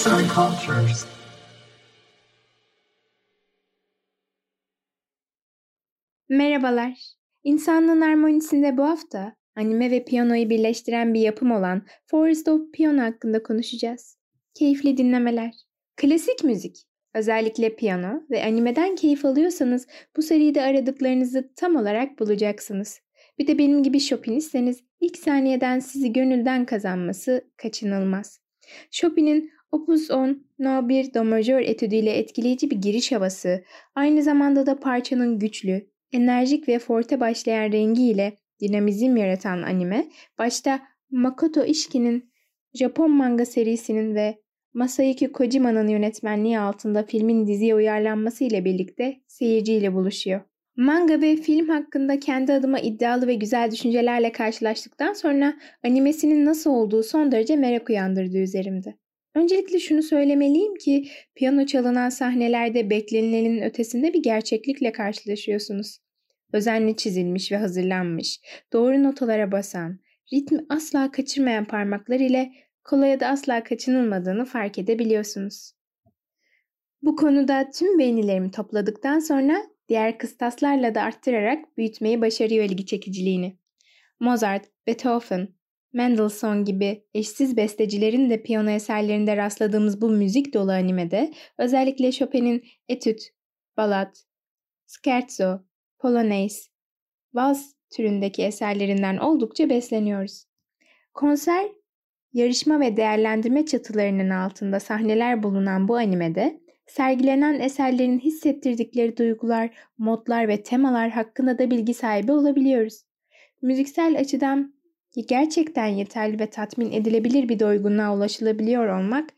Arts and Cultures. Merhabalar. İnsanlığın harmonisinde bu hafta anime ve piyanoyu birleştiren bir yapım olan Forest of Piano hakkında konuşacağız. Keyifli dinlemeler. Klasik müzik, özellikle piyano ve animeden keyif alıyorsanız bu seride aradıklarınızı tam olarak bulacaksınız. Bir de benim gibi Chopin'istseniz ilk saniyeden sizi gönülden kazanması kaçınılmaz. Chopin'in Opus 10 No 1 Do majör etüdüyle etkileyici bir giriş havası, aynı zamanda da parçanın güçlü, enerjik ve forte başlayan rengiyle dinamizm yaratan anime, başta Makoto Ishiki'nin Japon manga serisinin ve Masayuki Kojima'nın yönetmenliği altında filmin diziye uyarlanması ile birlikte seyirciyle buluşuyor. Manga ve film hakkında kendi adıma iddialı ve güzel düşüncelerle karşılaştıktan sonra animesinin nasıl olduğu son derece merak uyandırdı üzerimde. Öncelikle şunu söylemeliyim ki piyano çalınan sahnelerde beklenilenin ötesinde bir gerçeklikle karşılaşıyorsunuz. Özenle çizilmiş ve hazırlanmış, doğru notalara basan, ritmi asla kaçırmayan parmaklar ile kolaya da asla kaçınılmadığını fark edebiliyorsunuz. Bu konuda tüm beğenilerimi topladıktan sonra diğer kıstaslarla da arttırarak büyütmeyi başarıyor ilgi çekiciliğini. Mozart, Beethoven, Mendelssohn gibi eşsiz bestecilerin de piyano eserlerinde rastladığımız bu müzik dolu animede özellikle Chopin'in etüt, balat, scherzo, polonaise, vals türündeki eserlerinden oldukça besleniyoruz. Konser, yarışma ve değerlendirme çatılarının altında sahneler bulunan bu animede sergilenen eserlerin hissettirdikleri duygular, modlar ve temalar hakkında da bilgi sahibi olabiliyoruz. Müziksel açıdan gerçekten yeterli ve tatmin edilebilir bir doygunluğa ulaşılabiliyor olmak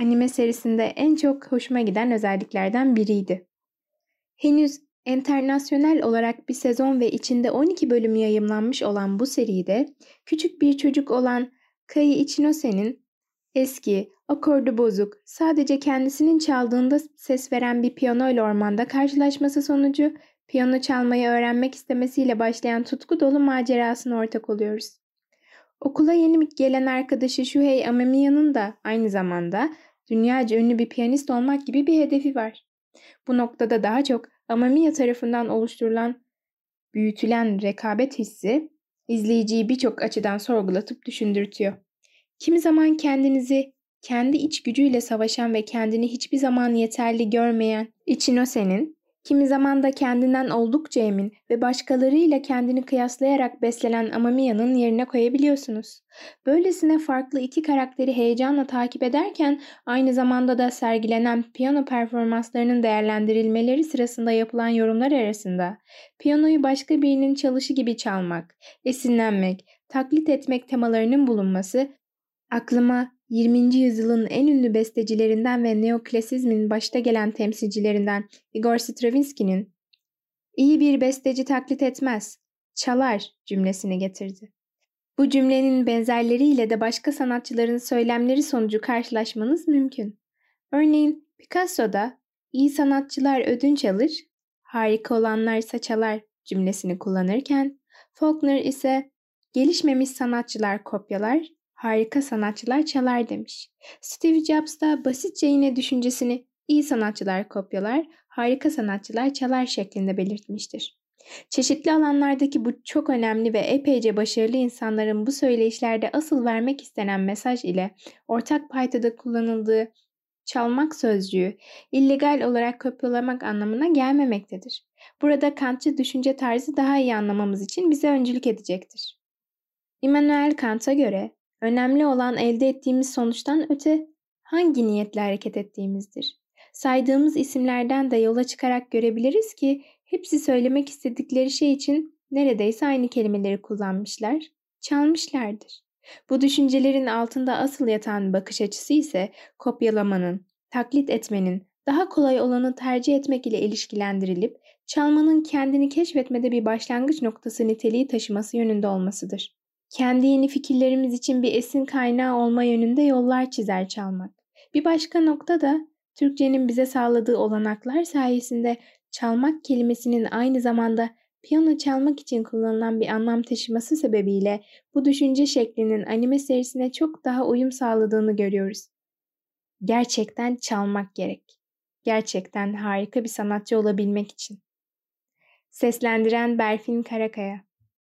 anime serisinde en çok hoşuma giden özelliklerden biriydi. Henüz internasyonel olarak bir sezon ve içinde 12 bölüm yayımlanmış olan bu seride küçük bir çocuk olan Kai Ichinose eski, akordu bozuk, sadece kendisinin çaldığında ses veren bir piyano ile ormanda karşılaşması sonucu piyano çalmayı öğrenmek istemesiyle başlayan tutku dolu macerasına ortak oluyoruz. Okula yeni gelen arkadaşı Shuhei Amemiya'nın da aynı zamanda dünyaca ünlü bir piyanist olmak gibi bir hedefi var. Bu noktada daha çok Amamiya tarafından oluşturulan büyütülen rekabet hissi izleyiciyi birçok açıdan sorgulatıp düşündürtüyor. Kimi zaman kendinizi kendi iç gücüyle savaşan ve kendini hiçbir zaman yeterli görmeyen Ichinose kimi zaman da kendinden oldukça emin ve başkalarıyla kendini kıyaslayarak beslenen Amamiya'nın yerine koyabiliyorsunuz. Böylesine farklı iki karakteri heyecanla takip ederken aynı zamanda da sergilenen piyano performanslarının değerlendirilmeleri sırasında yapılan yorumlar arasında piyanoyu başka birinin çalışı gibi çalmak, esinlenmek, taklit etmek temalarının bulunması aklıma 20. yüzyılın en ünlü bestecilerinden ve neoklasizmin başta gelen temsilcilerinden Igor Stravinsky'nin iyi bir besteci taklit etmez, çalar cümlesini getirdi. Bu cümlenin benzerleriyle de başka sanatçıların söylemleri sonucu karşılaşmanız mümkün. Örneğin Picasso'da iyi sanatçılar ödünç alır, harika olanlarsa çalar cümlesini kullanırken Faulkner ise gelişmemiş sanatçılar kopyalar, harika sanatçılar çalar demiş. Steve Jobs da basitçe yine düşüncesini iyi sanatçılar kopyalar, harika sanatçılar çalar şeklinde belirtmiştir. Çeşitli alanlardaki bu çok önemli ve epeyce başarılı insanların bu söyleyişlerde asıl vermek istenen mesaj ile ortak paytada kullanıldığı çalmak sözcüğü illegal olarak kopyalamak anlamına gelmemektedir. Burada Kantçı düşünce tarzı daha iyi anlamamız için bize öncülük edecektir. Immanuel Kant'a göre Önemli olan elde ettiğimiz sonuçtan öte hangi niyetle hareket ettiğimizdir. Saydığımız isimlerden de yola çıkarak görebiliriz ki hepsi söylemek istedikleri şey için neredeyse aynı kelimeleri kullanmışlar, çalmışlardır. Bu düşüncelerin altında asıl yatan bakış açısı ise kopyalamanın, taklit etmenin, daha kolay olanı tercih etmek ile ilişkilendirilip çalmanın kendini keşfetmede bir başlangıç noktası niteliği taşıması yönünde olmasıdır kendi yeni fikirlerimiz için bir esin kaynağı olma yönünde yollar çizer çalmak. Bir başka nokta da Türkçenin bize sağladığı olanaklar sayesinde çalmak kelimesinin aynı zamanda piyano çalmak için kullanılan bir anlam taşıması sebebiyle bu düşünce şeklinin anime serisine çok daha uyum sağladığını görüyoruz. Gerçekten çalmak gerek. Gerçekten harika bir sanatçı olabilmek için. Seslendiren Berfin Karakaya